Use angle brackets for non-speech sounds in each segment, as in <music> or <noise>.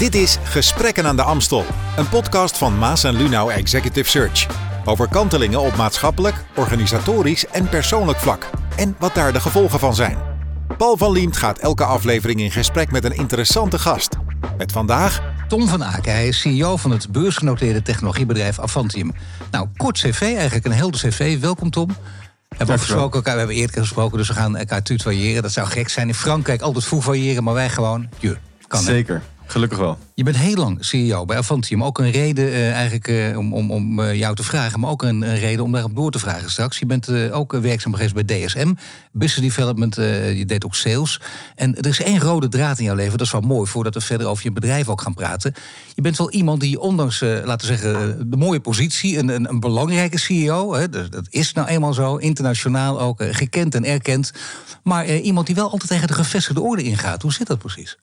Dit is Gesprekken aan de Amstel, een podcast van Maas en Lunau Executive Search. Over kantelingen op maatschappelijk, organisatorisch en persoonlijk vlak. En wat daar de gevolgen van zijn. Paul van Liemt gaat elke aflevering in gesprek met een interessante gast. Met vandaag Tom van Aken, hij is CEO van het beursgenoteerde technologiebedrijf Avantium. Nou, kort cv, eigenlijk een helder cv. Welkom Tom. We hebben afgesproken elkaar, we hebben eerder gesproken, dus we gaan elkaar tutoyeren. Dat zou gek zijn. In Frankrijk altijd foevoyeren, maar wij gewoon, je, kan hè? Gelukkig wel. Je bent heel lang CEO bij Avantium. Ook een reden eh, eigenlijk eh, om, om, om eh, jou te vragen, maar ook een, een reden om daarop door te vragen straks. Je bent ook werkzaam geweest bij DSM, Business Development, je deed ook sales. En er is één rode draad in jouw leven, dat is wel mooi, voordat we verder over je bedrijf ook gaan praten. Je bent wel iemand die ondanks, laten we zeggen, de mooie positie, een, een, een belangrijke CEO, hè, dat, is nou eenmaal zo, internationaal ook gekend en erkend, maar iemand die wel altijd tegen de gevestigde orde ingaat. Hoe zit dat precies?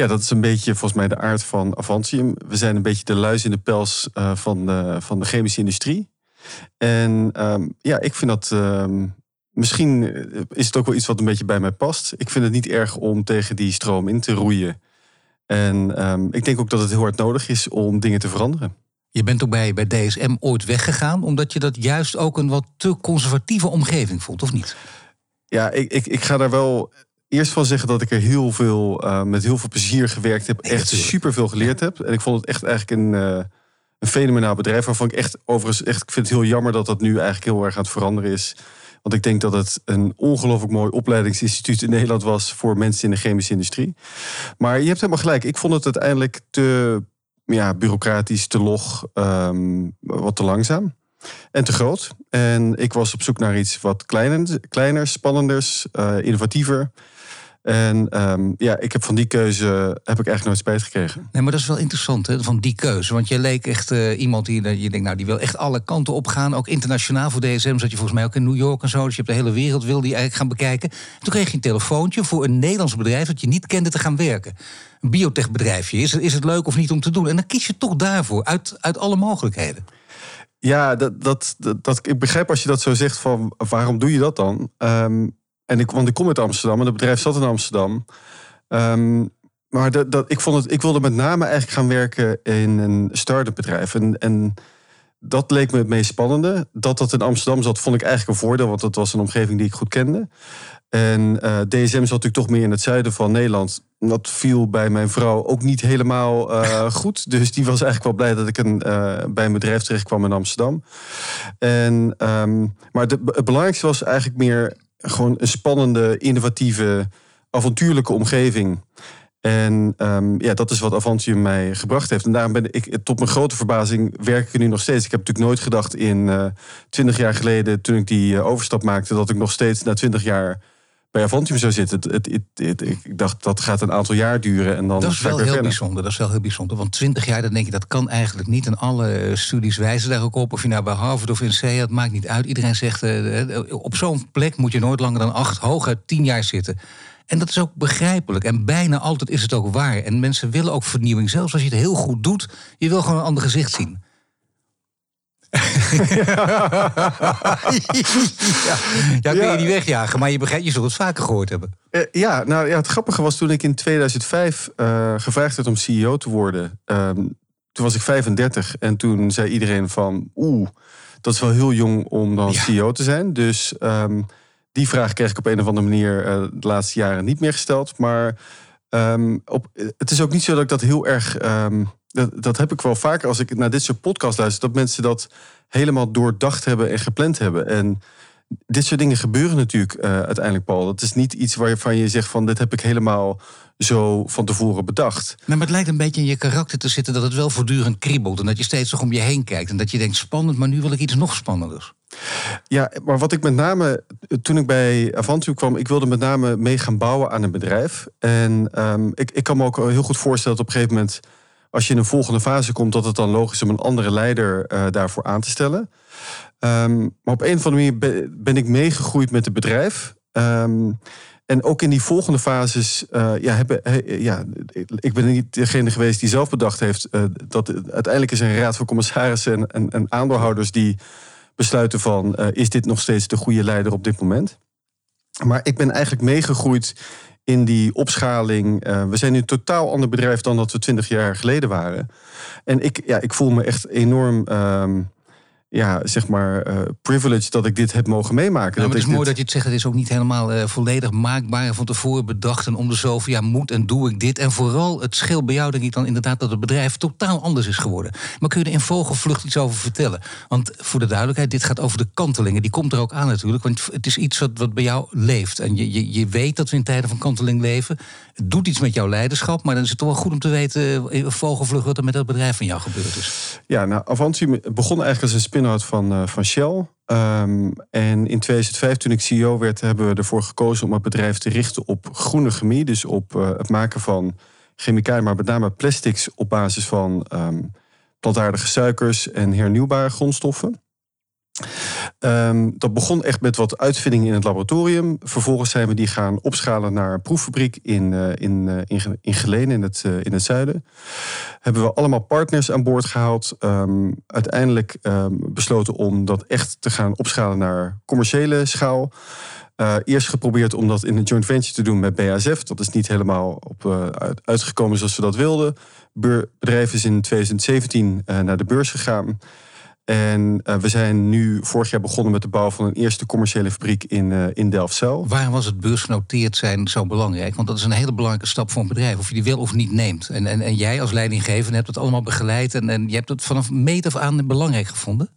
Ja, dat is een beetje volgens mij de aard van Avantium. We zijn een beetje de luis in de pels eh, van, de, van de chemische industrie. En ehm, ja, ik vind dat. ehm, misschien eh, is het ook wel iets wat een beetje bij mij past. Ik vind het niet erg om tegen die stroom in te roeien. En ehm, ik denk ook dat het heel hard nodig is om dingen te veranderen. Je bent ook bij, bij DSM ooit weggegaan, omdat je dat juist ook een wat te conservatieve omgeving vond, of niet? Ja, ik, ik, ik ga daar wel eerst van zeggen dat ik er heel veel, eh, met heel veel plezier gewerkt heb. Echt super veel geleerd heb. En ik vond het echt eigenlijk een, eh, een fenomenaal bedrijf. Waarvan ik echt overigens echt, ik vind het heel jammer dat dat nu eigenlijk heel erg aan het veranderen is. Want ik denk dat het een ongelooflijk mooi opleidingsinstituut in Nederland was voor mensen in de chemische industrie. Maar je hebt helemaal gelijk. Ik vond het uiteindelijk te ja, bureaucratisch, te log, ehm, wat te langzaam. En te groot. En ik was op zoek naar iets wat kleiner, kleiner spannenders, eh, innovatiever. En ehm, ja, ik heb van die keuze heb ik eigenlijk nooit spijt gekregen. Nee, maar dat is wel interessant, hè, van die keuze. Want je leek echt eh, iemand die, je denkt, nou, die wil echt alle kanten op gaan. Ook internationaal voor DSM zat je volgens mij ook in New York en zo. Dus je hebt de hele wereld wilde je eigenlijk gaan bekijken. Toen kreeg je een telefoontje voor een Nederlands bedrijf dat je niet kende te gaan werken. Een biotechbedrijfje. Is, het- is het leuk of niet om te doen? En dan kies je toch daarvoor, uit, uit alle mogelijkheden. Ja, dat, dat, dat, dat- ik begrijp als je dat zo zegt van waarom doe je dat dan? Ehm, en ik, want ik kom uit Amsterdam en het bedrijf zat in Amsterdam. Ehm, maar dat, dat, ik, vond het, ik wilde met name eigenlijk gaan werken in een start-up bedrijf. En, en dat leek me het meest spannende. Dat dat in Amsterdam zat, vond ik eigenlijk een voordeel, want dat was een omgeving die ik goed kende. En eh, DSM zat natuurlijk toch meer in het zuiden van Nederland. Dat viel bij mijn vrouw ook niet helemaal eh, <laughs> goed. Dus die was eigenlijk wel blij dat ik een, eh, bij een bedrijf terecht kwam in Amsterdam. En, ehm, maar de, het belangrijkste was eigenlijk meer gewoon een spannende, innovatieve, avontuurlijke omgeving. En ehm, ja, dat is wat Avantium mij gebracht heeft. En daarom ben ik, tot mijn grote verbazing, werk ik er nu nog steeds. Ik heb natuurlijk nooit gedacht in twintig jaar geleden, toen ik die eh, overstap maakte, dat ik nog steeds na twintig jaar bij Avantium zou zitten. Het, het, het- het- ik dacht, dat gaat een aantal jaar duren. En dan Dat is wel heel verder. bijzonder. Dat is wel heel bijzonder. Want 20 jaar, dan denk je, dat kan eigenlijk niet. En alle eh, studies wijzen daar ook op. Of je nou bij Harvard of in CEA, het maakt niet uit. Iedereen zegt, eh, eh, op zo'n plek moet je nooit langer dan acht, hooguit tien jaar zitten. En dat is ook begrijpelijk. En bijna altijd is het ook waar. En mensen willen ook vernieuwing. Zelfs als je het heel goed doet, je wil gewoon een ander gezicht zien. Ja, ja, kun je niet wegjagen, maar je, begrijpt, je zult het vaker gehoord hebben. Eh, ja, nou ja, het grappige was toen ik in 2005 eh, gevraagd werd om CEO te worden. ehm, toen was ik 35 en toen zei iedereen van... Oeh, dat is wel heel jong om dan Ja. CEO te zijn. Dus ehm, die vraag kreeg ik op een of andere manier eh, de laatste jaren niet meer gesteld. Maar ehm, op, het is ook niet zo dat ik dat heel erg... dat, dat heb ik wel vaker als ik naar dit soort podcasts luister... dat mensen dat helemaal doordacht hebben en gepland hebben. En dit soort dingen gebeuren natuurlijk eh, uiteindelijk, Paul. Dat is niet iets waarvan je zegt van... dit heb ik helemaal zo van tevoren bedacht. Nee, maar het lijkt een beetje in je karakter te zitten dat het wel voortdurend kriebelt. En dat je steeds toch om je heen kijkt. En dat je denkt, spannend, maar nu wil ik iets nog spannenders. Ja, maar wat ik met name, toen ik bij Avantium kwam, ik wilde met name mee gaan bouwen aan een bedrijf. En ehm, ik, ik kan me ook heel goed voorstellen dat op een gegeven moment, als je in een volgende fase komt, dat het dan logisch is om een andere leider eh, daarvoor aan te stellen. Ehm, maar op een of andere manier ben, ik meegegroeid met het bedrijf. Ehm, en ook in die volgende fases, eh, ja, hebben, he- ja, ik ben niet degene geweest die zelf bedacht heeft. eh, dat uiteindelijk is een raad van commissarissen en, en, aandeelhouders die besluiten van... is dit nog steeds de goede leider op dit moment? Maar ik ben eigenlijk meegegroeid in die opschaling. Uh, we zijn nu een totaal ander bedrijf dan dat we twintig jaar geleden waren. En ik, ja, ik voel me echt enorm. Uh, ja, zeg maar, uh, privilege dat ik dit heb mogen meemaken. Nou, dat het is mooi dit... dat je het zegt. Het is ook niet helemaal uh, volledig maakbaar van tevoren bedacht. En om de zoveel jaar moet en doe ik dit. En vooral, het scheelt bij jou denk ik dan inderdaad dat het bedrijf totaal anders is geworden. Maar kun je er in vogelvlucht iets over vertellen? Want voor de duidelijkheid, dit gaat over de kantelingen. Die komt er ook aan natuurlijk. Want het is iets wat, wat bij jou leeft. En je, je, je weet dat we in tijden van kanteling leven. Doet iets met jouw leiderschap. Maar dan is het toch wel goed om te weten, uh, vogelvlucht, wat er met dat bedrijf van jou gebeurd is. Ja, nou, Avanti begon eigenlijk als een spin-out van, uh, van Shell. Um, en in 2005, toen ik CEO werd, hebben we ervoor gekozen om het bedrijf te richten op groene chemie. Dus op uh, het maken van chemicaliën, maar met name plastics op basis van um, plantaardige suikers en hernieuwbare grondstoffen. Um, dat begon echt met wat uitvindingen in het laboratorium. Vervolgens zijn we die gaan opschalen naar een proeffabriek in, uh, in, uh, in, in Geleen, in het, uh, in het zuiden. Hebben we allemaal partners aan boord gehaald. Um, uiteindelijk um, besloten om dat echt te gaan opschalen naar commerciële schaal. Eerst geprobeerd om dat in een joint venture te doen met BASF. Dat is niet helemaal op, uit, uitgekomen zoals we dat wilden. Het bedrijf is in 2017 uh, naar de beurs gegaan. En uh, we zijn nu vorig jaar begonnen met de bouw van een eerste commerciële fabriek in, uh, in Delfzijl. Waarom was het beursgenoteerd zijn zo belangrijk? Want dat is een hele belangrijke stap voor een bedrijf, of je die wil of niet neemt. En, en, en jij als leidinggevende hebt het allemaal begeleid en, en je hebt het vanaf meet af aan belangrijk gevonden?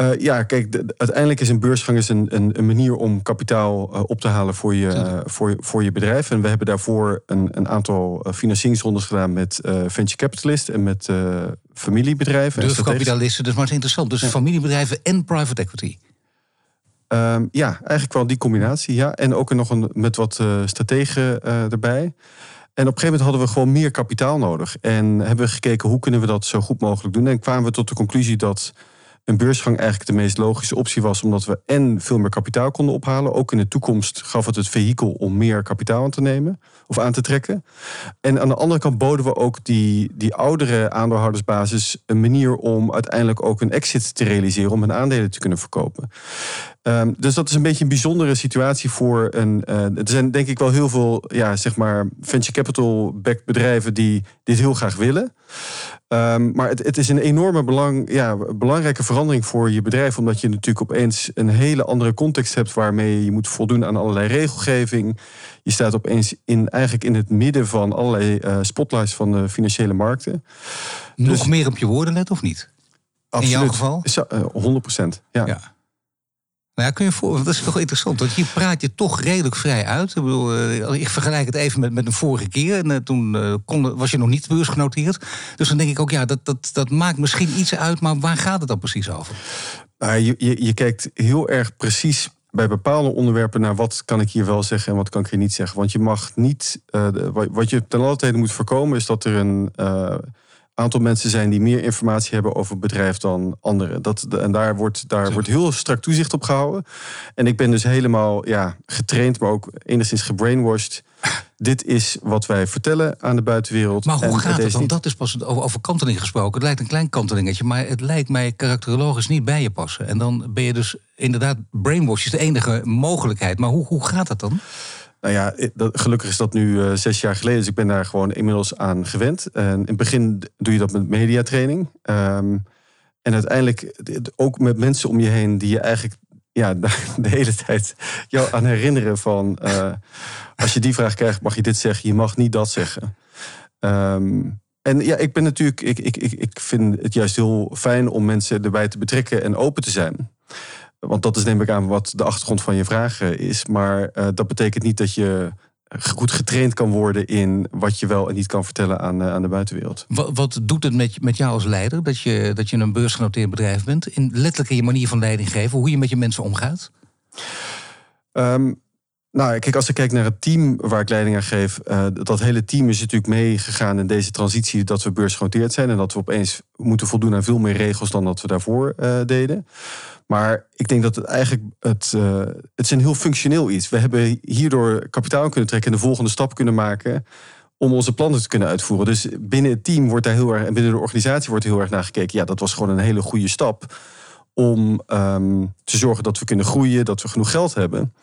Uh, ja, kijk, de, de, uiteindelijk is een beursgang is een, een, een manier om kapitaal uh, op te halen voor je, uh, voor, voor je bedrijf. En we hebben daarvoor een, een aantal financieringsrondes gedaan met venture capitalisten en met familiebedrijven. Dus maar het is interessant. Dus ja. familiebedrijven en private equity. Um, ja, eigenlijk wel die combinatie. Ja. En ook nog een, met wat strategen erbij. En op een gegeven moment hadden we gewoon meer kapitaal nodig. En hebben we gekeken hoe kunnen we dat zo goed mogelijk doen. En kwamen we tot de conclusie dat een beursgang eigenlijk de meest logische optie was, omdat we en veel meer kapitaal konden ophalen. Ook in de toekomst gaf het het vehikel om meer kapitaal aan te nemen of aan te trekken. En aan de andere kant boden we ook die, die oudere aandeelhoudersbasis een manier om uiteindelijk ook een exit te realiseren, om hun aandelen te kunnen verkopen. Um, dus dat is een beetje een bijzondere situatie voor een. Uh, er zijn denk ik wel heel veel, ja, zeg maar, venture capital-backed bedrijven die dit heel graag willen. Um, maar het, het, is een enorme belang, ja, belangrijke verandering voor je bedrijf, omdat je natuurlijk opeens een hele andere context hebt waarmee je moet voldoen aan allerlei regelgeving. Je staat opeens in, eigenlijk in het midden van allerlei uh, spotlights van de financiële markten. Nog dus, meer op je woorden let of niet? Absoluut. In jouw geval? Uh, 100 procent. Ja. ja. Nou ja, kun je voor, dat is toch interessant, want hier praat je toch redelijk vrij uit. Ik bedoel, uh, ik vergelijk het even met, met een vorige keer. En uh, toen uh, kon, was je nog niet beursgenoteerd. Dus dan denk ik ook, ja, dat, dat, dat maakt misschien iets uit, maar waar gaat het dan precies over? je, je, kijkt heel erg precies bij bepaalde onderwerpen naar wat kan ik hier wel zeggen en wat kan ik hier niet zeggen. Want je mag niet, wat je ten alle moet voorkomen, is dat er een aantal mensen zijn die meer informatie hebben over het bedrijf dan anderen. Dat, en daar wordt, daar wordt heel strak toezicht op gehouden. En ik ben dus helemaal ja, getraind, maar ook enigszins gebrainwashed. <laughs> Dit is wat wij vertellen aan de buitenwereld. Maar hoe gaat het? Want dat is pas over, over kanteling gesproken. Het lijkt een klein kantelingetje, maar het lijkt mij karakterologisch niet bij je passen. En dan ben je dus inderdaad brainwash is de enige mogelijkheid. Maar hoe, hoe gaat dat dan? Nou ja, gelukkig is dat nu uh, zes jaar geleden. Dus ik ben daar gewoon inmiddels aan gewend. En in het begin doe je dat met mediatraining. Um, en uiteindelijk ook met mensen om je heen die je eigenlijk ja, <laughs> de hele tijd jou aan herinneren van... Uh, als je die vraag krijgt, mag je dit zeggen, je mag niet dat zeggen. Um, en ja, ik ben natuurlijk, ik, ik, ik, ik vind het juist heel fijn om mensen erbij te betrekken en open te zijn. Want dat is neem ik aan wat de achtergrond van je vraag is. Maar uh, dat betekent niet dat je goed getraind kan worden in wat je wel en niet kan vertellen aan, uh, aan de buitenwereld. Wat, wat doet het met, met jou als leider dat je, dat je een beursgenoteerd bedrijf bent? In letterlijk in je manier van leiding geven, hoe je met je mensen omgaat? Um, nou, kijk, als ik kijk naar het team waar ik leiding aan geef, uh, dat hele team is natuurlijk meegegaan in deze transitie dat we beursgenoteerd zijn en dat we opeens moeten voldoen aan veel meer regels dan dat we daarvoor uh, deden. Maar ik denk dat het eigenlijk het, uh, het is een heel functioneel iets. We hebben hierdoor kapitaal kunnen trekken en de volgende stap kunnen maken om onze plannen te kunnen uitvoeren. Dus binnen het team wordt daar heel erg en binnen de organisatie wordt heel erg naar gekeken. Ja, dat was gewoon een hele goede stap om um, te zorgen dat we kunnen groeien, dat we genoeg geld hebben.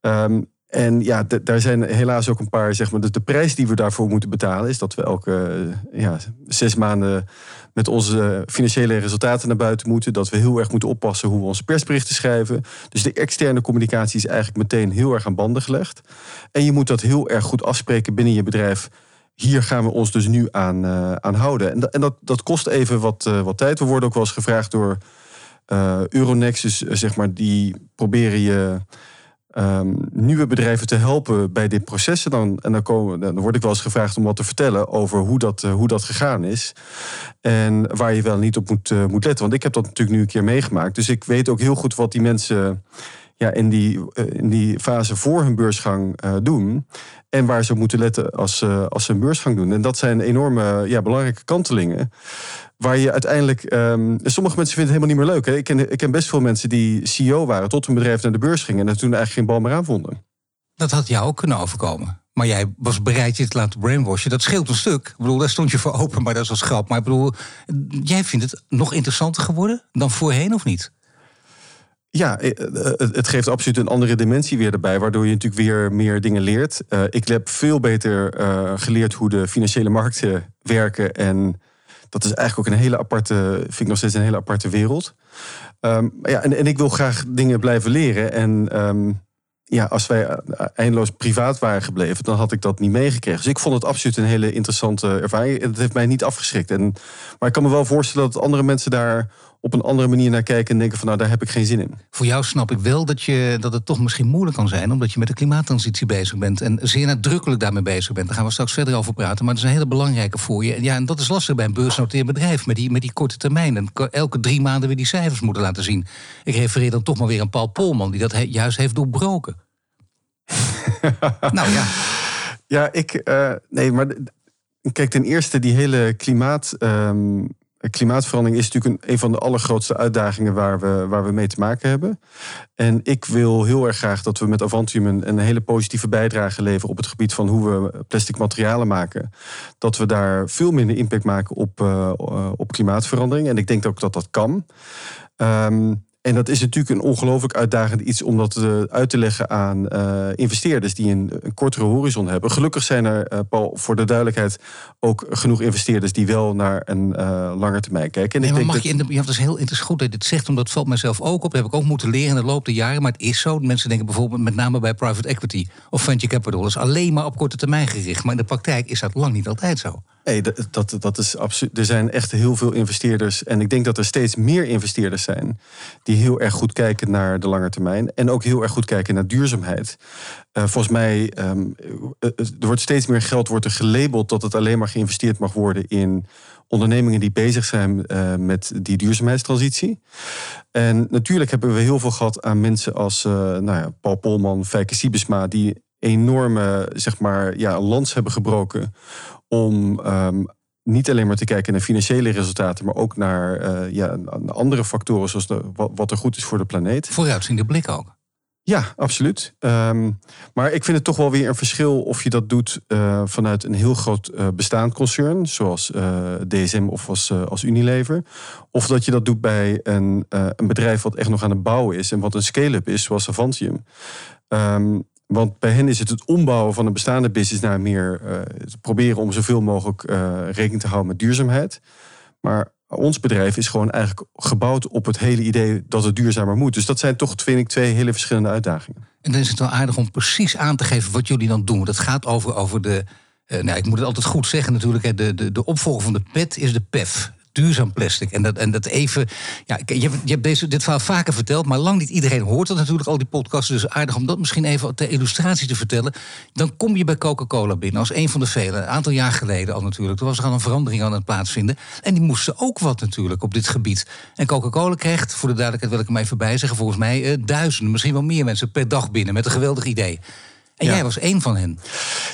Ehm, en ja, daar zijn helaas ook een paar, zeg maar, de, de prijs die we daarvoor moeten betalen is dat we elke ja, zes maanden met onze financiële resultaten naar buiten moeten. Dat we heel erg moeten oppassen hoe we onze persberichten schrijven. Dus de externe communicatie is eigenlijk meteen heel erg aan banden gelegd. En je moet dat heel erg goed afspreken binnen je bedrijf. Hier gaan we ons dus nu aan, uh, aan houden. En, en dat, dat kost even wat, uh, wat tijd. We worden ook wel eens gevraagd door uh, zeg maar, die proberen je um, nieuwe bedrijven te helpen bij dit proces. Dan, en dan, komen, dan word ik wel eens gevraagd om wat te vertellen over hoe dat, uh, hoe dat gegaan is. En waar je wel niet op moet, uh, moet letten. Want ik heb dat natuurlijk nu een keer meegemaakt. Dus ik weet ook heel goed wat die mensen ja, in, die, uh, in die fase voor hun beursgang doen. En waar ze moeten letten als, als ze een beursgang doen. En dat zijn enorme ja, belangrijke kantelingen. Waar je uiteindelijk. Um, sommige mensen vinden het helemaal niet meer leuk. Hè? Ik, ken, ik ken best veel mensen die CEO waren tot hun bedrijf naar de beurs gingen. en toen eigenlijk geen bal meer aan vonden. Dat had jou ook kunnen overkomen. Maar jij was bereid je te laten brainwashen. Dat scheelt een stuk. Ik bedoel, daar stond je voor open, maar dat is als grap. Maar ik bedoel, jij vindt het nog interessanter geworden dan voorheen, of niet? Ja, het geeft absoluut een andere dimensie weer erbij, waardoor je natuurlijk weer meer dingen leert. Uh, ik heb veel beter geleerd hoe de financiële markten werken en dat is eigenlijk ook een hele aparte, vind ik nog steeds een hele aparte wereld. Um, ja, en, en ik wil graag dingen blijven leren. En um, ja, als wij eh, eindeloos privaat waren gebleven, dan had ik dat niet meegekregen. Dus ik vond het absoluut een hele interessante ervaring. Het heeft mij niet afgeschrikt. En, maar ik kan me wel voorstellen dat andere mensen daar op een andere manier naar kijken en denken van nou daar heb ik geen zin in. Voor jou snap ik wel dat, je, dat het toch misschien moeilijk kan zijn, omdat je met de klimaattransitie bezig bent en zeer nadrukkelijk daarmee bezig bent. Daar gaan we straks verder over praten, maar dat is een hele belangrijke voor je. Ja, en dat is lastig bij een beursgenoteerd bedrijf met die, met die korte termijn. En elke drie maanden weer die cijfers moeten laten zien. Ik refereer dan toch maar weer aan Paul Polman, die dat juist heeft doorbroken. <laughs> nou ja. Ja, ik. Uh, nee, maar. Kijk, ten eerste die hele klimaat. Um, klimaatverandering is natuurlijk een, van de allergrootste uitdagingen waar we, waar we mee te maken hebben. En ik wil heel erg graag dat we met Avantium een, een hele positieve bijdrage leveren op het gebied van hoe we plastic materialen maken. Dat we daar veel minder impact maken op, uh, op klimaatverandering. En ik denk ook dat dat kan. Um, en dat is natuurlijk een ongelooflijk uitdagend iets om dat uh, uit te leggen aan uh, investeerders die een, een, kortere horizon hebben. Gelukkig zijn er, uh, Paul, voor de duidelijkheid ook genoeg investeerders die wel naar een lange termijn kijken. En nee, ik denk mag dat... je in de, ja, dat is heel interessant goed dat je dit zegt, omdat valt mijzelf ook op. Dat heb ik ook moeten leren in de loop der jaren. Maar het is zo. Mensen denken bijvoorbeeld met name bij private equity of venture capital. Dat is alleen maar op korte termijn gericht. Maar in de praktijk is dat lang niet altijd zo. Nee, dat, dat, dat is absoluut. Er zijn echt heel veel investeerders. En ik denk dat er steeds meer investeerders zijn. die heel erg goed kijken naar de lange termijn. En ook heel erg goed kijken naar duurzaamheid. Uh, volgens mij, um, er wordt steeds meer geld wordt er gelabeld dat het alleen maar geïnvesteerd mag worden in ondernemingen die bezig zijn met die duurzaamheidstransitie. En natuurlijk hebben we heel veel gehad aan mensen als nou ja, Paul Polman, Fijke Siebesma, die enorme zeg maar, ja, lans hebben gebroken om um, niet alleen maar te kijken naar financiële resultaten, maar ook naar uh, ja, andere factoren, zoals de, wat, wat, er goed is voor de planeet. Vooruitziende blik ook. Ja, absoluut. Um, maar ik vind het toch wel weer een verschil of je dat doet uh, vanuit een heel groot uh, bestaand concern, zoals DSM of als, als Unilever. Of dat je dat doet bij een, een bedrijf wat echt nog aan het bouwen is en wat een scale-up is, zoals Avantium. Um, want bij hen is het het ombouwen van een bestaande business naar meer uh, proberen om zoveel mogelijk uh, rekening te houden met duurzaamheid. Maar ons bedrijf is gewoon eigenlijk gebouwd op het hele idee dat het duurzamer moet. Dus dat zijn toch, vind ik, twee hele verschillende uitdagingen. En dan is het wel aardig om precies aan te geven wat jullie dan doen. Dat gaat over, over de. Uh, nou, ik moet het altijd goed zeggen natuurlijk. De, de, de opvolger van de PET is de PEF duurzaam plastic. En dat, en dat even. Ja, je hebt, je deze, dit verhaal vaker verteld, maar lang niet iedereen hoort dat natuurlijk, al die podcasts. Dus aardig om dat misschien even ter illustratie te vertellen. Dan kom je bij Coca-Cola binnen als een van de vele. Een aantal jaar geleden al natuurlijk. Toen was er al een verandering aan het plaatsvinden. En die moesten ook wat natuurlijk op dit gebied. En Coca-Cola krijgt, voor de duidelijkheid wil ik hem even bij zeggen, volgens mij eh, duizenden, misschien wel meer mensen per dag binnen met een geweldig idee. En jij was één van hen.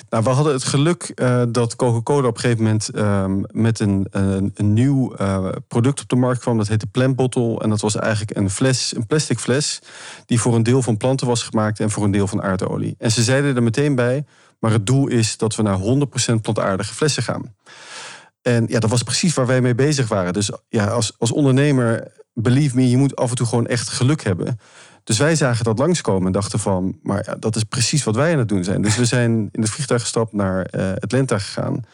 Nou, we hadden het geluk uh, dat Coca-Cola op een gegeven moment um, met een, een, een nieuw uh, product op de markt kwam. Dat heette Plant Bottle. En dat was eigenlijk een fles, een plastic fles, die voor een deel van planten was gemaakt en voor een deel van aardolie. En ze zeiden er meteen bij, maar het doel is dat we naar 100% plantaardige flessen gaan. En ja, dat was precies waar wij mee bezig waren. Dus ja, als, als ondernemer, believe me, je moet af en toe gewoon echt geluk hebben Dus wij zagen dat langskomen en dachten van, maar ja, dat is precies wat wij aan het doen zijn. Dus we zijn in het vliegtuig gestapt naar uh, Atlanta gegaan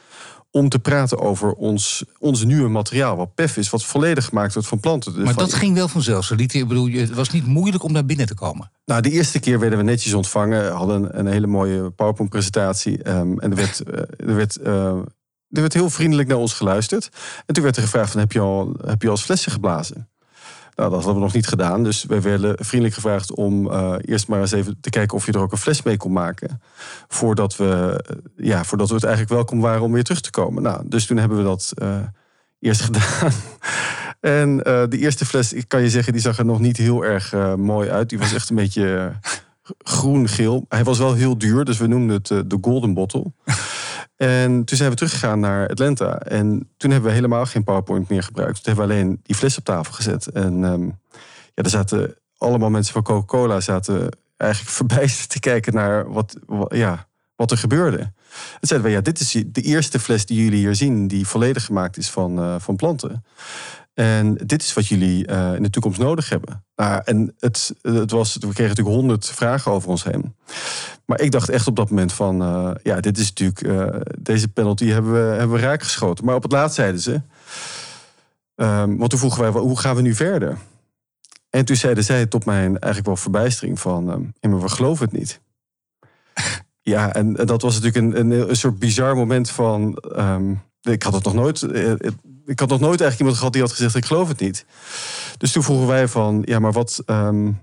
om te praten over ons, ons nieuwe materiaal, wat PEF is, wat volledig gemaakt wordt van planten. Dus maar dat ging wel vanzelf. Zo liet, ik bedoel, het was niet moeilijk om daar binnen te komen. Nou, de eerste keer werden we netjes ontvangen, hadden een, hele mooie PowerPoint-presentatie. Ehm, en er werd, uh, er, werd, uh, er werd heel vriendelijk naar ons geluisterd. En toen werd er gevraagd: van, heb, je al, heb je al eens flessen geblazen? Nou, dat hadden we nog niet gedaan. Dus we werden vriendelijk gevraagd om uh, eerst maar eens even te kijken of je er ook een fles mee kon maken. Voordat we, uh, ja, voordat we het eigenlijk welkom waren om weer terug te komen. Nou, dus toen hebben we dat uh, eerst <laughs> gedaan. en de eerste fles, ik kan je zeggen, die zag er nog niet heel erg mooi uit. Die was echt een beetje groen-geel. Hij was wel heel duur, dus we noemden het de Golden Bottle. <laughs> En toen zijn we teruggegaan naar Atlanta. En toen hebben we helemaal geen PowerPoint meer gebruikt. Toen hebben we alleen die fles op tafel gezet. En um, ja, er zaten allemaal mensen van Coca-Cola zaten eigenlijk <laughs> verbijsterd te kijken naar wat, ja, wat er gebeurde. En zeiden we, ja, dit is de eerste fles die jullie hier zien... die volledig gemaakt is van, uh, van planten. En dit is wat jullie uh, in de toekomst nodig hebben. Nou, en het, het was, we kregen natuurlijk honderd vragen over ons heen. Maar ik dacht echt op dat moment van, uh, ja, dit is natuurlijk, uh, deze penalty hebben we, hebben we raak geschoten. Maar op het laatst zeiden ze, um, want toen vroegen wij, hoe gaan we nu verder? En toen zeiden zij tot mijn eigenlijk wel verbijstering van, maar we geloven het niet. <laughs> ja, en, dat was natuurlijk een, een, soort bizar moment van, um, ik had het nog nooit ik had nog nooit eigenlijk iemand gehad die had gezegd: Ik geloof het niet. Dus toen vroegen wij van: Ja, maar wat, um,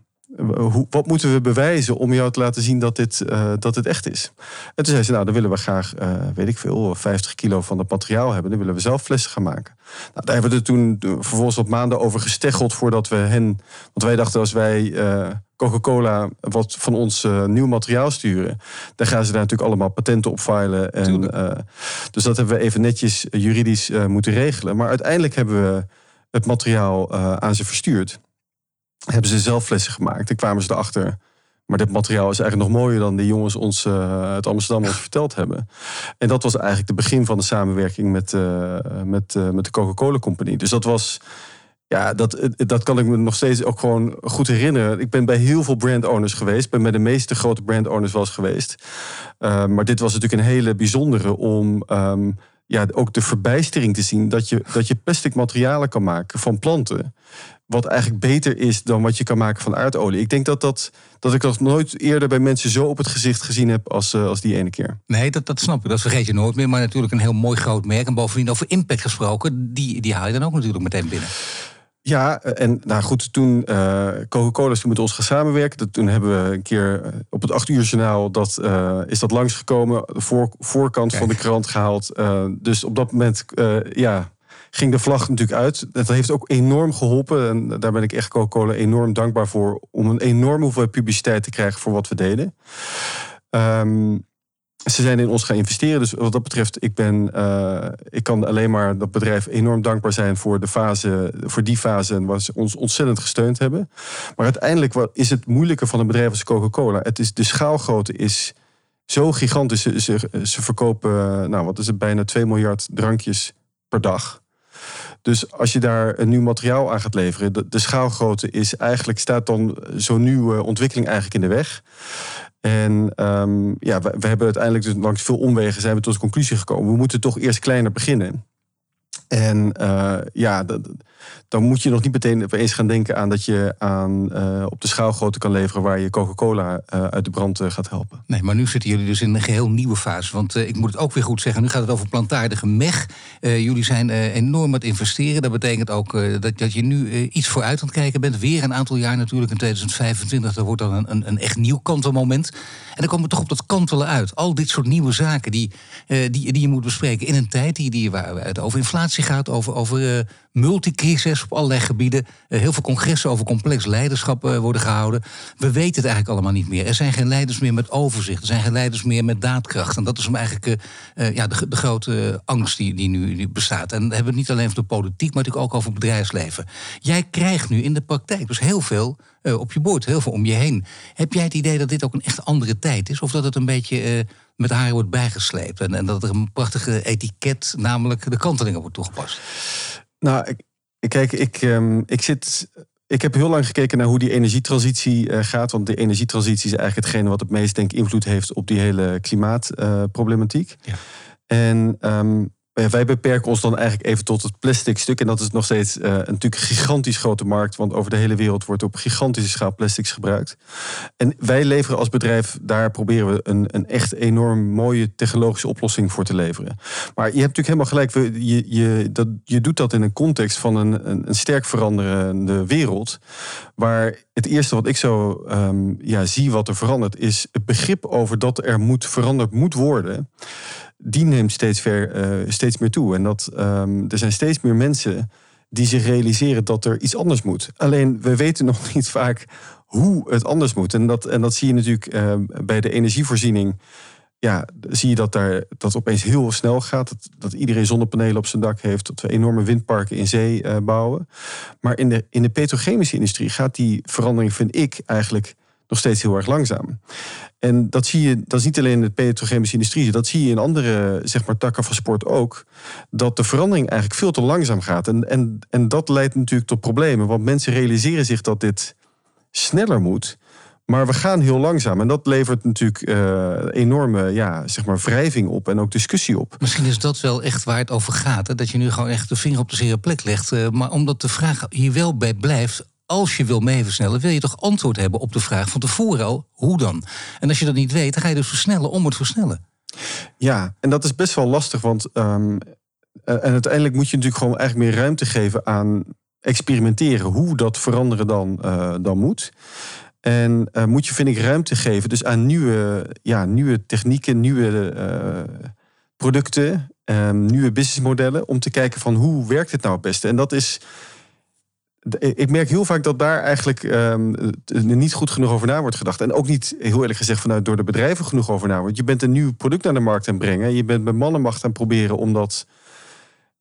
hoe, wat moeten we bewijzen om jou te laten zien dat dit, uh, dat het echt is? En toen zei ze: Nou, dan willen we graag, uh, weet ik veel, 50 kilo van het materiaal hebben. Dan willen we zelf flessen gaan maken. Nou, daar hebben we er toen vervolgens op maanden over gesteggeld voordat we hen. Want wij dachten: als wij. Coca-Cola wat van ons uh, nieuw materiaal sturen. Dan gaan ze daar natuurlijk allemaal patenten op filen. En, uh, dus dat hebben we even netjes juridisch uh, moeten regelen. Maar uiteindelijk hebben we het materiaal aan ze verstuurd. Hebben ze zelf flessen gemaakt. En kwamen ze erachter. Maar dit materiaal is eigenlijk nog mooier dan de jongens ons uit Amsterdam ons verteld hebben. En dat was eigenlijk het begin van de samenwerking met, met, met de Coca-Cola Company. Dus dat was ja, dat, dat kan ik me nog steeds ook gewoon goed herinneren. Ik ben bij heel veel brand owners geweest. Ben bij de meeste grote brand owners was geweest. Uh, maar dit was natuurlijk een hele bijzondere om um, ja, ook de verbijstering te zien dat je, dat je plastic materialen kan maken van planten. Wat eigenlijk beter is dan wat je kan maken van aardolie. Ik denk dat, dat, dat ik dat nooit eerder bij mensen zo op het gezicht gezien heb als, uh, als die ene keer. Nee, dat, dat snap ik. Dat vergeet je nooit meer. Maar natuurlijk een heel mooi groot merk. En bovendien over impact gesproken, die, die haal je dan ook natuurlijk meteen binnen. Ja, en nou goed, toen uh, Coca-Cola is met ons gaan samenwerken. Toen hebben we een keer eh, op het acht uur journaal dat, uh, is dat langsgekomen. De voor, voorkant van de krant gehaald. Uh, dus op dat moment ja, ging de vlag natuurlijk uit. Dat heeft ook enorm geholpen. En daar ben ik echt Coca-Cola enorm dankbaar voor. Om een enorm hoeveelheid publiciteit te krijgen voor wat we deden. Um, ze zijn in ons gaan investeren. Dus wat dat betreft, ik, ben, uh, ik kan alleen maar dat bedrijf enorm dankbaar zijn voor, de fase, voor die fase waar ze ons ontzettend gesteund hebben. Maar uiteindelijk is het moeilijke van een bedrijf als Coca-Cola. Het is, de schaalgrootte is zo gigantisch. Ze, ze, verkopen, nou wat is het, bijna 2 miljard drankjes per dag. Dus als je daar een nieuw materiaal aan gaat leveren, de, de schaalgrootte is eigenlijk, staat dan zo'n nieuwe ontwikkeling eigenlijk in de weg. En um, ja, we, we, hebben uiteindelijk dus langs veel omwegen zijn we tot de conclusie gekomen. We moeten toch eerst kleiner beginnen. En uh, ja, dan moet je nog niet meteen opeens gaan denken aan dat je aan, uh, op de schaalgrootte kan leveren waar je Coca-Cola uh, uit de brand gaat helpen. Nee, maar nu zitten jullie dus in een geheel nieuwe fase. Want ik moet het ook weer goed zeggen, nu gaat het over plantaardige mech. jullie zijn enorm aan het investeren. Dat betekent ook dat, dat je nu iets vooruit aan het kijken bent. Weer een aantal jaar natuurlijk, in 2025, dat wordt dan een, een, een echt nieuw kantelmoment. En dan komen we toch op dat kantelen uit. Al dit soort nieuwe zaken die, die, die je moet bespreken in een tijd die, die, waar het over inflatie gaat, over, over multicrisis op allerlei gebieden. Uh, heel veel congressen over complex leiderschap uh, worden gehouden. We weten het eigenlijk allemaal niet meer. Er zijn geen leiders meer met overzicht. Er zijn geen leiders meer met daadkracht. En dat is eigenlijk ja, de, de, grote angst die, die nu bestaat. En dan hebben we het niet alleen over de politiek, maar natuurlijk ook over het bedrijfsleven. Jij krijgt nu in de praktijk dus heel veel op je bord, heel veel om je heen. Heb jij het idee dat dit ook een echt andere tijd is? Of dat het een beetje met haar wordt bijgesleept. En, en, dat er een prachtige etiket, namelijk de kantelingen, wordt toegepast. Nou, ik, kijk, ik, um, ik zit ik heb heel lang gekeken naar hoe die energietransitie gaat. Want de energietransitie is eigenlijk hetgene wat het meest denk, invloed heeft op die hele klimaatproblematiek. ja. En um, wij beperken ons dan eigenlijk even tot het plastic stuk. En dat is nog steeds uh, natuurlijk een gigantisch grote markt. Want over de hele wereld wordt op gigantische schaal plastics gebruikt. En wij leveren als bedrijf, daar proberen we een, een echt enorm mooie technologische oplossing voor te leveren. Maar je hebt natuurlijk helemaal gelijk. Je, je, dat, je doet dat in een context van een, een, sterk veranderende wereld. Waar het eerste wat ik zo um, ja, zie wat er verandert, is het begrip over dat er moet veranderd moet worden die neemt steeds, ver, uh, steeds meer toe. En dat, um, er zijn steeds meer mensen die zich realiseren dat er iets anders moet. Alleen we weten nog niet vaak hoe het anders moet. En dat, en dat zie je natuurlijk uh, bij de energievoorziening. Ja, zie je dat daar dat opeens heel snel gaat. Dat, dat iedereen zonnepanelen op zijn dak heeft. Dat we enorme windparken in zee uh, bouwen. Maar in de, in de petrochemische industrie gaat die verandering, vind ik, eigenlijk nog steeds heel erg langzaam. En dat zie je, dat is niet alleen in de petrochemische industrie, dat zie je in andere zeg maar, takken van sport ook. Dat de verandering eigenlijk veel te langzaam gaat. En, en, en dat leidt natuurlijk tot problemen. Want mensen realiseren zich dat dit sneller moet. Maar we gaan heel langzaam. En dat levert natuurlijk uh, enorme ja, zeg maar, wrijving op en ook discussie op. Misschien is dat wel echt waar het over gaat. Hè? Dat je nu gewoon echt de vinger op de zere plek legt. Uh, maar omdat de vraag hier wel bij blijft als je wil meeversnellen, wil je toch antwoord hebben op de vraag van tevoren al, hoe dan? En als je dat niet weet, dan ga je dus versnellen om het versnellen. Ja, en dat is best wel lastig, want um, en uiteindelijk moet je natuurlijk gewoon eigenlijk meer ruimte geven aan experimenteren hoe dat veranderen dan, uh, dan moet. En uh, moet je, vind ik, ruimte geven dus aan nieuwe, ja, nieuwe technieken, nieuwe producten, um, nieuwe businessmodellen, om te kijken van hoe werkt het nou het beste. En dat is ik merk heel vaak dat daar eigenlijk um, niet goed genoeg over na wordt gedacht. En ook niet, heel eerlijk gezegd, vanuit door de bedrijven genoeg over na wordt. Je bent een nieuw product naar de markt aan het brengen. Je bent met mannenmacht aan het proberen om dat,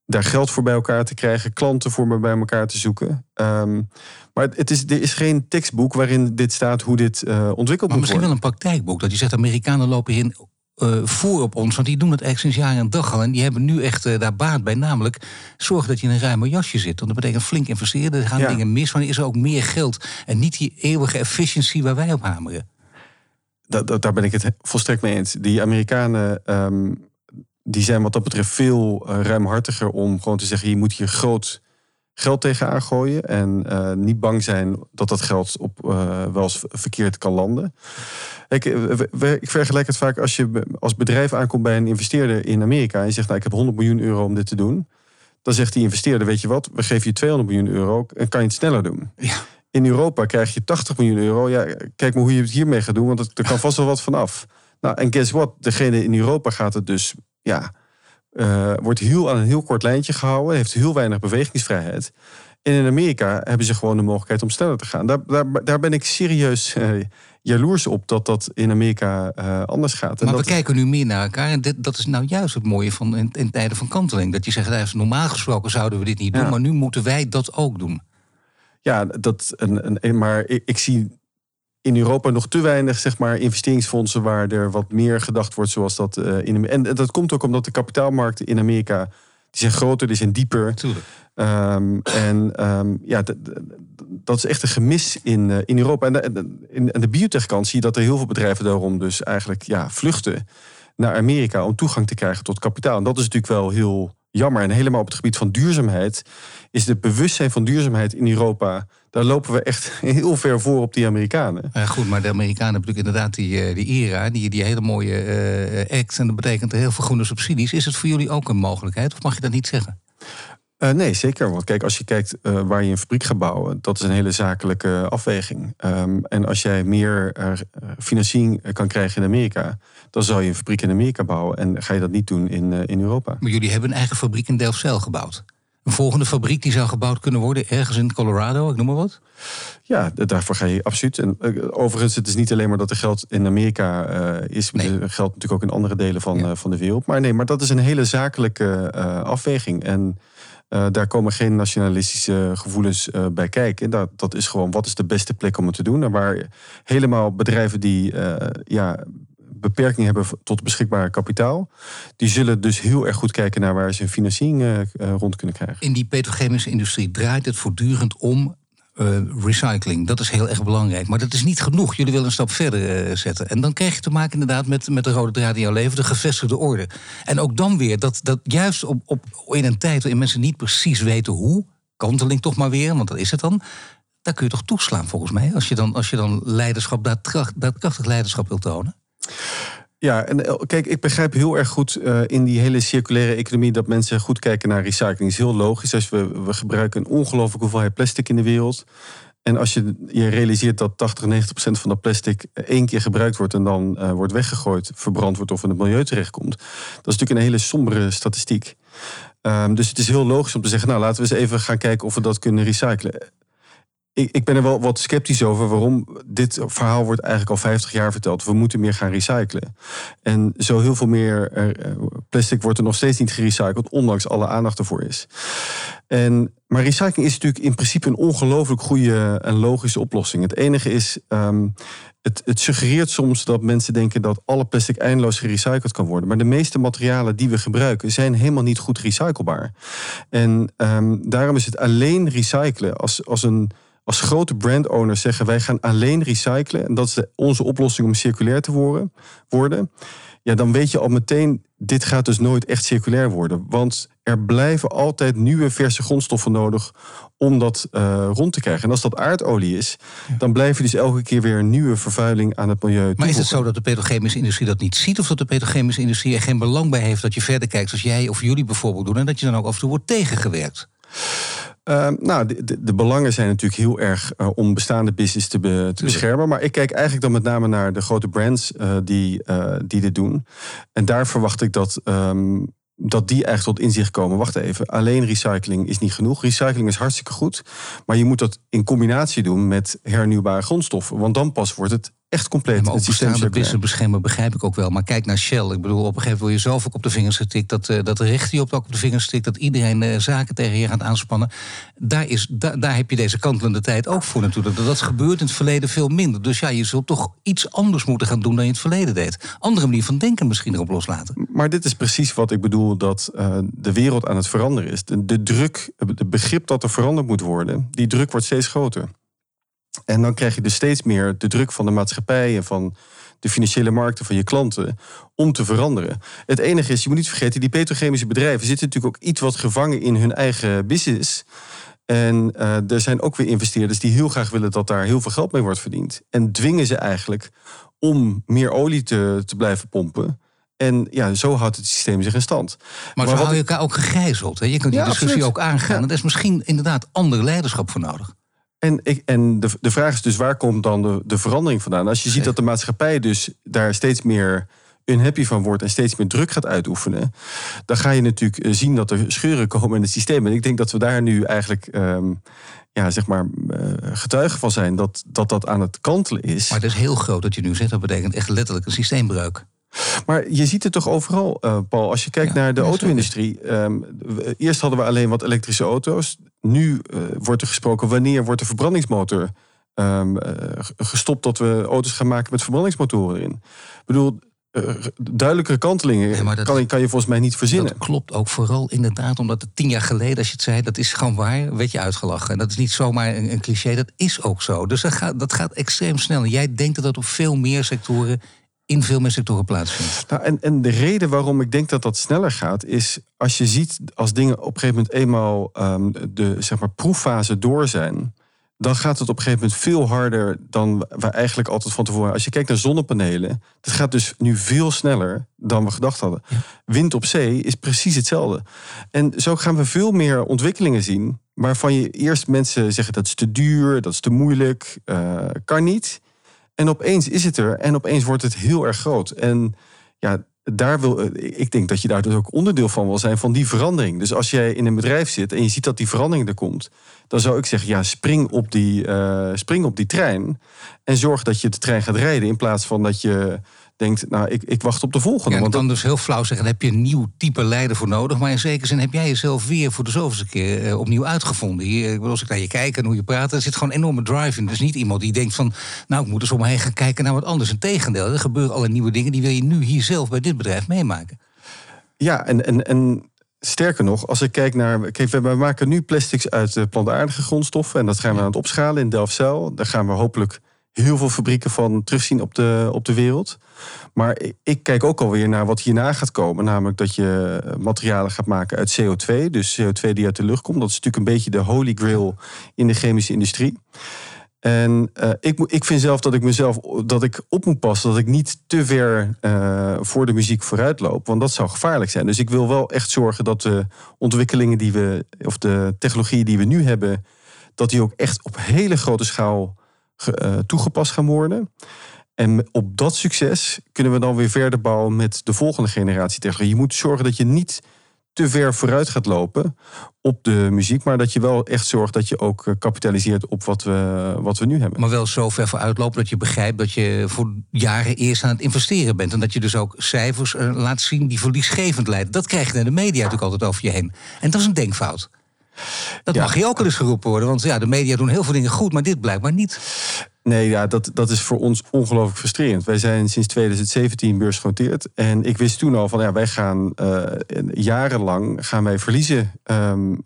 daar geld voor bij elkaar te krijgen. Klanten voor bij elkaar te zoeken. Um, maar het is, er is geen tekstboek waarin dit staat hoe dit uh, ontwikkeld maar moet worden. Misschien wel een praktijkboek. Dat je zegt, Amerikanen lopen in uh, voor op ons. Want die doen het eigenlijk sinds jaar en dag al. En die hebben nu echt uh, daar baat bij. Namelijk zorgen dat je in een ruimer jasje zit. Want dat betekent flink investeren. Er gaan dingen mis. Wanneer is er ook meer geld. En niet die eeuwige efficiëntie waar wij op hameren. Dat, dat, daar ben ik het volstrekt mee eens. Die Amerikanen um, die zijn wat dat betreft veel uh, ruimhartiger om gewoon te zeggen: je moet hier groot geld tegenaan gooien. En uh, niet bang zijn dat dat geld op uh, wel eens verkeerd kan landen. Ik, ik vergelijk het vaak als je als bedrijf aankomt bij een investeerder in Amerika. En je zegt, nou, ik heb 100 miljoen euro om dit te doen. Dan zegt die investeerder, weet je wat, we geven je 200 miljoen euro en kan je het sneller doen. Ja. In Europa krijg je 80 miljoen euro. Ja, kijk maar hoe je het hiermee gaat doen, want er kan vast wel wat vanaf. Nou, en guess what? Degene in Europa gaat het dus, ja, uh, wordt heel aan een heel kort lijntje gehouden, heeft heel weinig bewegingsvrijheid. En in Amerika hebben ze gewoon de mogelijkheid om sneller te gaan. Daar, daar, daar ben ik serieus uh, jaloers op dat dat in Amerika uh, anders gaat. En maar dat... we kijken nu meer naar elkaar. En dit, dat is nou juist het mooie van in, in tijden van kanteling. Dat je zegt, normaal gesproken zouden we dit niet doen, maar nu moeten wij dat ook doen. Ja, dat, een, een, maar ik, ik zie in Europa nog te weinig zeg maar, investeringsfondsen waar er wat meer gedacht wordt zoals dat uh, in En dat komt ook omdat de kapitaalmarkten in Amerika die zijn groter, die zijn dieper. Um, en um, ja, dat is echt een gemis in, uh, in Europa. En de, in, de biotechkant zie je dat er heel veel bedrijven daarom dus eigenlijk ja, vluchten naar Amerika om toegang te krijgen tot kapitaal. En dat is natuurlijk wel heel jammer. En helemaal op het gebied van duurzaamheid is het bewustzijn van duurzaamheid in Europa. Daar lopen we echt <laughs> heel ver voor op die Amerikanen. Ja, goed, maar de Amerikanen hebben natuurlijk inderdaad die, eh, die ERA, die, die hele mooie uh, act. En dat betekent heel veel groene subsidies. Is het voor jullie ook een mogelijkheid? Of mag je dat niet zeggen? Uh, nee, zeker. Want kijk, als je kijkt uh, waar je een fabriek gaat bouwen, dat is een hele zakelijke afweging. Um, en als jij meer uh, financiering kan krijgen in Amerika, dan zou je een fabriek in Amerika bouwen. En ga je dat niet doen in, in Europa. Maar jullie hebben een eigen fabriek in Delfzijl gebouwd. Een volgende fabriek die zou gebouwd kunnen worden ergens in Colorado, ik noem maar wat? Ja, daarvoor ga je absoluut. En overigens, het is niet alleen maar dat er geld in Amerika uh, is. Nee. Er geldt natuurlijk ook in andere delen van, ja. uh, van de wereld. Maar nee, maar dat is een hele zakelijke afweging. En uh, daar komen geen nationalistische gevoelens uh, bij kijken. Dat, dat is gewoon wat is de beste plek om het te doen. En waar helemaal bedrijven die uh, ja, beperking hebben tot beschikbaar kapitaal, die zullen dus heel erg goed kijken naar waar ze financiering rond kunnen krijgen. In die petrochemische industrie draait het voortdurend om uh, recycling. Dat is heel erg belangrijk. Maar dat is niet genoeg. Jullie willen een stap verder zetten. En dan krijg je te maken inderdaad met, met de rode draad in jouw leven, de gevestigde orde. En ook dan weer, dat, dat juist op, op, in een tijd waarin mensen niet precies weten hoe, kanteling toch maar weer, want dat is het dan. Daar kun je toch toeslaan volgens mij, als je dan, als je dan leiderschap, daadkrachtig leiderschap wilt tonen? Ja, en eh, kijk, ik begrijp heel erg goed uh, in die hele circulaire economie dat mensen goed kijken naar recycling. Is heel logisch. Als we, we gebruiken een ongelooflijke hoeveelheid plastic in de wereld. En als je je realiseert dat 80, 90 procent van dat plastic één keer gebruikt wordt en dan wordt weggegooid, verbrand wordt of in het milieu terechtkomt. Dat is natuurlijk een hele sombere statistiek. Um, dus het is heel logisch om te zeggen, nou laten we eens even gaan kijken of we dat kunnen recyclen ik, ben er wel wat sceptisch over waarom dit verhaal wordt eigenlijk al 50 jaar verteld. We moeten meer gaan recyclen. En zo heel veel meer eh, plastic wordt er nog steeds niet gerecycled, ondanks alle aandacht ervoor is. En, maar recycling is natuurlijk in principe een ongelooflijk goede en logische oplossing. Het enige is, um, het, het, suggereert soms dat mensen denken dat alle plastic eindeloos gerecycled kan worden. Maar de meeste materialen die we gebruiken zijn helemaal niet goed recyclebaar. En um, daarom is het alleen recyclen als, als een als grote brandowners zeggen wij gaan alleen recyclen en dat is onze oplossing om circulair te worden, worden, ja, dan weet je al meteen, dit gaat dus nooit echt circulair worden. Want er blijven altijd nieuwe verse grondstoffen nodig om dat uh, rond te krijgen. En als dat aardolie is, dan blijf je dus elke keer weer een nieuwe vervuiling aan het milieu. Maar is het zo dat de petrochemische industrie dat niet ziet? Of dat de petrochemische industrie er geen belang bij heeft dat je verder kijkt, zoals jij of jullie bijvoorbeeld doen, en dat je dan ook af en toe wordt tegengewerkt? Uh, nou, de, de, de, belangen zijn natuurlijk heel erg uh, om bestaande business te, be, te beschermen. Maar ik kijk eigenlijk dan met name naar de grote brands uh, die, die dit doen. En daar verwacht ik dat. Um, dat die echt tot inzicht komen. Wacht even, alleen recycling is niet genoeg. Recycling is hartstikke goed. Maar je moet dat in combinatie doen met hernieuwbare grondstoffen. Want dan pas wordt het echt compleet. Ja, maar ook beschermen begrijp ik ook wel. Maar kijk naar Shell. Ik bedoel, op een gegeven moment word je zelf ook op de vingers getikt. Dat, uh, dat recht die op, op de vingers tikt. Dat iedereen uh, zaken tegen je gaat aanspannen. Daar, is, da, daar heb je deze kantelende tijd ook voor natuurlijk. Dat, dat gebeurt in het verleden veel minder. Dus ja, je zult toch iets anders moeten gaan doen dan je in het verleden deed. Andere manier van denken misschien erop loslaten. Maar dit is precies wat ik bedoel dat uh, de wereld aan het veranderen is. De, de druk, het begrip dat er veranderd moet worden, die druk wordt steeds groter. En dan krijg je dus steeds meer de druk van de maatschappij en van de financiële markten van je klanten om te veranderen. Het enige is, je moet niet vergeten, die petrochemische bedrijven zitten natuurlijk ook iets wat gevangen in hun eigen business. En uh, er zijn ook weer investeerders die heel graag willen dat daar heel veel geld mee wordt verdiend. En dwingen ze eigenlijk om meer olie te, te blijven pompen. En ja, zo houdt het systeem zich in stand. Maar, maar zo hou je elkaar ook gegijzeld. Hè? Je kunt die discussie ook aangaan. Ja. er is misschien inderdaad ander leiderschap voor nodig. En, ik, en de, de vraag is dus, waar komt dan de, de verandering vandaan? Als je ziet dat de maatschappij dus daar steeds meer unhappy van wordt en steeds meer druk gaat uitoefenen, dan ga je natuurlijk eh, zien dat er scheuren komen in het systeem. En ik denk dat we daar nu eigenlijk um, ja, zeg maar, uh, getuigen van zijn dat, dat dat aan het kantelen is. Maar dat is heel groot dat je nu zegt. Dat betekent echt letterlijk een systeembreuk. Maar je ziet het toch overal, uh, Paul. Als je kijkt naar de auto-industrie. Um, eerst hadden we alleen wat elektrische auto's. Nu uh, wordt er gesproken wanneer wordt de verbrandingsmotor um, gestopt dat we auto's gaan maken met verbrandingsmotoren erin. Ik bedoel, uh, duidelijkere kantelingen dat, kan, kan, je volgens mij niet verzinnen. Dat klopt ook vooral inderdaad, omdat het tien jaar geleden, als je het zei, dat is gewoon waar, werd je uitgelachen. En dat is niet zomaar een, een cliché, dat is ook zo. Dus dat gaat, dat gaat extreem snel. Jij denkt dat dat op veel meer sectoren in veel meer sectoren plaatsvindt. Nou, en, en de reden waarom ik denk dat dat sneller gaat, is als je ziet als dingen op een gegeven moment eenmaal um, de zeg maar, proeffase door zijn. Dan gaat het op een gegeven moment veel harder dan we eigenlijk altijd van tevoren. Als je kijkt naar zonnepanelen, dat gaat dus nu veel sneller dan we gedacht hadden. Wind op zee is precies hetzelfde. En zo gaan we veel meer ontwikkelingen zien. Waarvan je eerst mensen zeggen dat is te duur, dat is te moeilijk, uh, kan niet. En opeens is het er en opeens wordt het heel erg groot. En ja, daar wil, ik denk dat je daar dus ook onderdeel van wil zijn van die verandering. Dus als jij in een bedrijf zit en je ziet dat die verandering er komt, dan zou ik zeggen: ja, spring op die, uh, spring op die trein en zorg dat je de trein gaat rijden in plaats van dat je denkt, nou, ik, ik wacht op de volgende. Ja, want dan dus heel flauw zeggen, heb je een nieuw type leider voor nodig. Maar in zekere zin heb jij jezelf weer voor de zoveelste keer eh, opnieuw uitgevonden. Hier, als ik naar je kijk en hoe je praat, er zit gewoon een enorme drive in. Dus niet iemand die denkt van, nou, ik moet eens om me heen gaan kijken naar wat anders. Integendeel, er gebeuren alle nieuwe dingen, die wil je nu hier zelf bij dit bedrijf meemaken. Ja, en, en, en sterker nog, als ik kijk naar. Kijk, we maken nu plastics uit uh, plantaardige grondstoffen. En dat gaan we aan het opschalen in Delfzijl. Daar gaan we hopelijk heel veel fabrieken van terugzien op de, op de wereld. Maar ik kijk ook alweer naar wat hierna gaat komen. Namelijk dat je materialen gaat maken uit CO2. Dus CO2 die uit de lucht komt. Dat is natuurlijk een beetje de holy grail in de chemische industrie. En uh, ik, ik vind zelf dat ik mezelf dat ik op moet passen. Dat ik niet te ver uh, voor de muziek vooruit loop. Want dat zou gevaarlijk zijn. Dus ik wil wel echt zorgen dat de ontwikkelingen die we. of de technologieën die we nu hebben. dat die ook echt op hele grote schaal uh, toegepast gaan worden. En op dat succes kunnen we dan weer verder bouwen met de volgende generatie technologie. Je moet zorgen dat je niet te ver vooruit gaat lopen op de muziek. Maar dat je wel echt zorgt dat je ook eh, kapitaliseert op wat we, wat we nu hebben. Maar wel zo ver vooruit lopen dat je begrijpt dat je voor jaren eerst aan het investeren bent. En dat je dus ook cijfers eh, laat zien die verliesgevend leiden. Dat krijg je in de media natuurlijk altijd over je heen. En dat is een denkfout. Dat mag hier ook wel eens geroepen worden. Want ja, de media doen heel veel dingen goed, maar dit blijkbaar niet. Nee, ja, dat, dat is voor ons ongelooflijk frustrerend. Wij zijn sinds 2017 beursgenoteerd. En ik wist toen al van ja, wij gaan uh, jarenlang gaan wij verliezen. Um,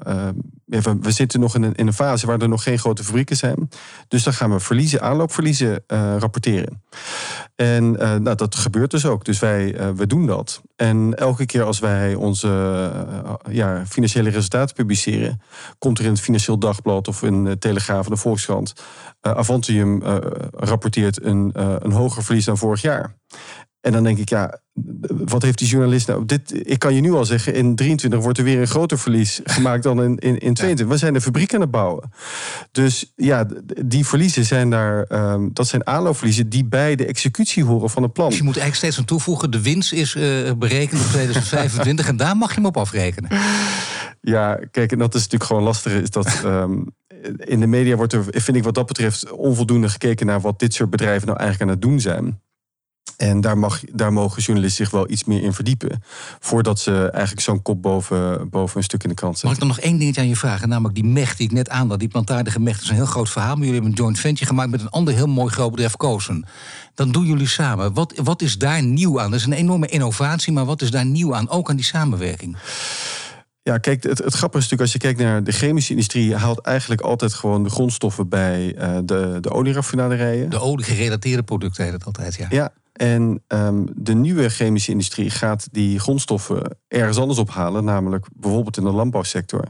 we, we, zitten nog in een, fase waar er nog geen grote fabrieken zijn. Dus dan gaan we verliezen, aanloopverliezen uh, rapporteren. En uh, nou, dat gebeurt dus ook. Dus wij we doen dat. En elke keer als wij onze ja, financiële resultaten publiceren, komt er in het Financieel Dagblad of in de Telegraaf of de Volkskrant Avantium rapporteert een, een hoger verlies dan vorig jaar. En dan denk ik, ja, wat heeft die journalist nou? Dit, ik kan je nu al zeggen, in 23 wordt er weer een groter verlies gemaakt dan in, in, in 22. We zijn de fabriek aan het bouwen. Dus ja, die verliezen zijn daar, um, dat zijn aanloopverliezen die bij de executie horen van het plan. Dus je moet eigenlijk steeds aan toevoegen, de winst is uh, berekend op 2025 en daar mag je hem op afrekenen. Ja, kijk, en dat is natuurlijk gewoon lastig, is dat. Um, in de media wordt er, vind ik wat dat betreft, onvoldoende gekeken naar wat dit soort bedrijven nou eigenlijk aan het doen zijn. En daar, mag, daar mogen journalisten zich wel iets meer in verdiepen. Voordat ze eigenlijk zo'n kop boven, boven een stuk in de krant zetten. Mag ik dan nog één dingetje aan je vragen? Namelijk die mecht die ik net aandad. Die plantaardige mecht is een heel groot verhaal. Maar jullie hebben een joint venture gemaakt met een ander heel mooi groot bedrijf, Kozen. Dan doen jullie samen. Wat, wat is daar nieuw aan? Dat is een enorme innovatie. Maar wat is daar nieuw aan? Ook aan die samenwerking? Ja, kijk, het, het grappige is natuurlijk als je kijkt naar de chemische industrie, haalt eigenlijk altijd gewoon de grondstoffen bij uh, de, de olieraffinaderijen. De olie-gerelateerde producten heet het altijd, ja. Ja, en um, de nieuwe chemische industrie gaat die grondstoffen ergens anders ophalen, namelijk bijvoorbeeld in de landbouwsector.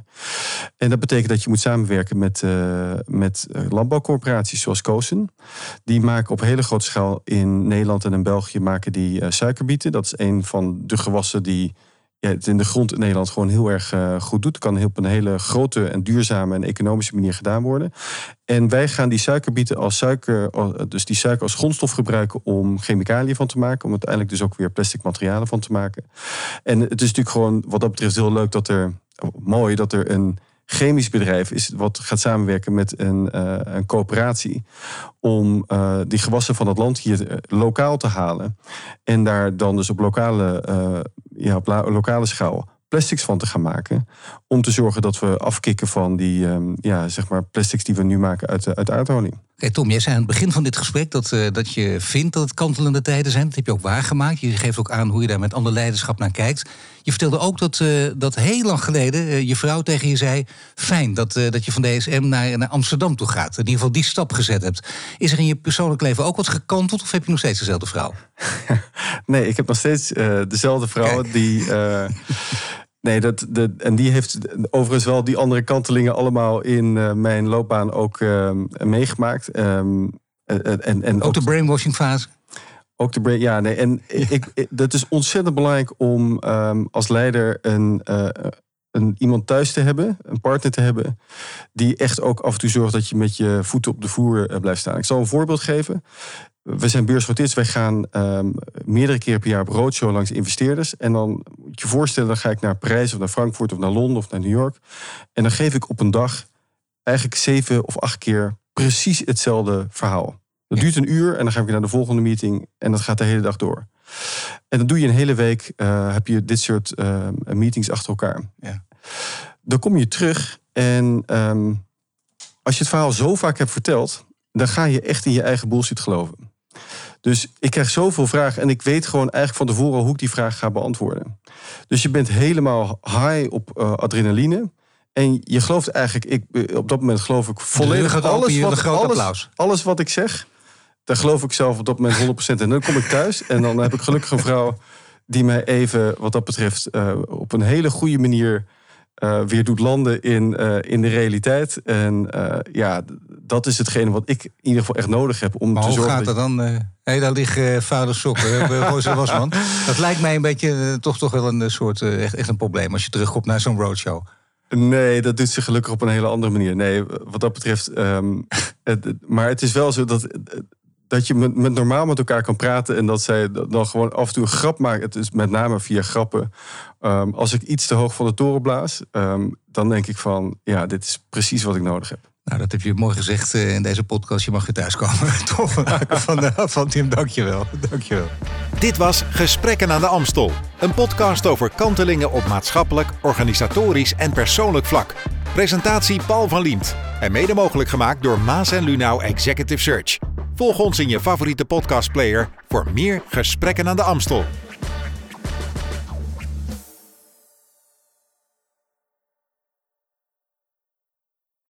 En dat betekent dat je moet samenwerken met, uh, met landbouwcorporaties zoals Kozen. Die maken op hele grote schaal in Nederland en in België maken die uh, suikerbieten. Dat is een van de gewassen die ja, het in de grond in Nederland gewoon heel erg uh, goed doet. Het kan op een hele grote en duurzame en economische manier gedaan worden. En wij gaan die suikerbieten als suiker, dus die suiker als grondstof gebruiken om chemicaliën van te maken. Om uiteindelijk dus ook weer plastic materialen van te maken. En het is natuurlijk gewoon wat dat betreft heel leuk dat er, mooi dat er een chemisch bedrijf is wat gaat samenwerken met een, uh, een coöperatie om uh, die gewassen van het land hier uh, lokaal te halen en daar dan dus op lokale, ja, lokale schaal plastics van te gaan maken. Om te zorgen dat we afkicken van die um, ja, zeg maar plastics die we nu maken uit, uit aardolie. Oké, Tom, jij zei aan het begin van dit gesprek dat, uh, dat je vindt dat het kantelende tijden zijn. Dat heb je ook waargemaakt. Je geeft ook aan hoe je daar met ander leiderschap naar kijkt. Je vertelde ook dat, uh, dat heel lang geleden uh, je vrouw tegen je zei: Fijn dat, dat je van DSM naar, naar Amsterdam toe gaat. In ieder geval die stap gezet hebt. Is er in je persoonlijk leven ook wat gekanteld of heb je nog steeds dezelfde vrouw? <laughs> nee, ik heb nog steeds dezelfde vrouw Kijk. die. <laughs> Nee, dat, de, en die heeft overigens wel die andere kantelingen allemaal in uh, mijn loopbaan ook uh, meegemaakt. Um, en, en ook, ook de brainwashing fase? Ook de brain, ja, nee. En ik, ik, dat is ontzettend belangrijk om um, als leider een, uh, een, iemand thuis te hebben, een partner te hebben, die echt ook af en toe zorgt dat je met je voeten op de voer blijft staan. Ik zal een voorbeeld geven. We zijn beursgenoteerd. Wij gaan um, meerdere keer per jaar op roadshow langs investeerders. En dan moet je voorstellen, dan ga ik naar Parijs of naar Frankfurt of naar Londen of naar New York. En dan geef ik op een dag eigenlijk zeven of acht keer precies hetzelfde verhaal. Dat duurt een uur en dan ga ik naar de volgende meeting en dat gaat de hele dag door. En dan doe je een hele week, uh, heb je dit soort uh, meetings achter elkaar. Ja. Dan kom je terug en um, als je het verhaal zo vaak hebt verteld, dan ga je echt in je eigen bullshit geloven. Dus ik krijg zoveel vragen en ik weet gewoon eigenlijk van tevoren hoe ik die vraag ga beantwoorden. Dus je bent helemaal high op uh, adrenaline. En je gelooft eigenlijk, ik, op dat moment geloof ik volledig alles wat, alles, alles wat ik zeg. Daar geloof ik zelf op dat moment 100%. En dan kom ik thuis en dan heb ik gelukkig een vrouw die mij even, wat dat betreft, uh, op een hele goede manier uh, weer doet landen in, uh, in de realiteit. En ja, dat is hetgene wat ik in ieder geval echt nodig heb om maar te hoe zorgen. gaat dat dan? Hé, hey, daar liggen vuile sokken. Wasman. <laughs> Dat lijkt mij een beetje toch, toch wel een soort echt, echt een probleem als je terugkomt naar zo'n roadshow. Nee, dat doet ze gelukkig op een hele andere manier. Nee, wat dat betreft. <laughs> Um, het, maar het is wel zo dat dat je met, met, normaal met elkaar kan praten en dat zij dan gewoon af en toe een grap maken. Het is met name via grappen. Um, als ik iets te hoog van de toren blaas, um, dan denk ik van ja, dit is precies wat ik nodig heb. Nou, dat heb je mooi gezegd uh, in deze podcast. Je mag weer thuiskomen. <laughs> Toch van, de, van Tim, dankjewel. dankjewel. Dit was Gesprekken aan de Amstel. Een podcast over kantelingen op maatschappelijk, organisatorisch en persoonlijk vlak. Presentatie Paul van Liemt. En mede mogelijk gemaakt door Maas en Lunau Executive Search. Volg ons in je favoriete podcastplayer voor meer gesprekken aan de Amstel.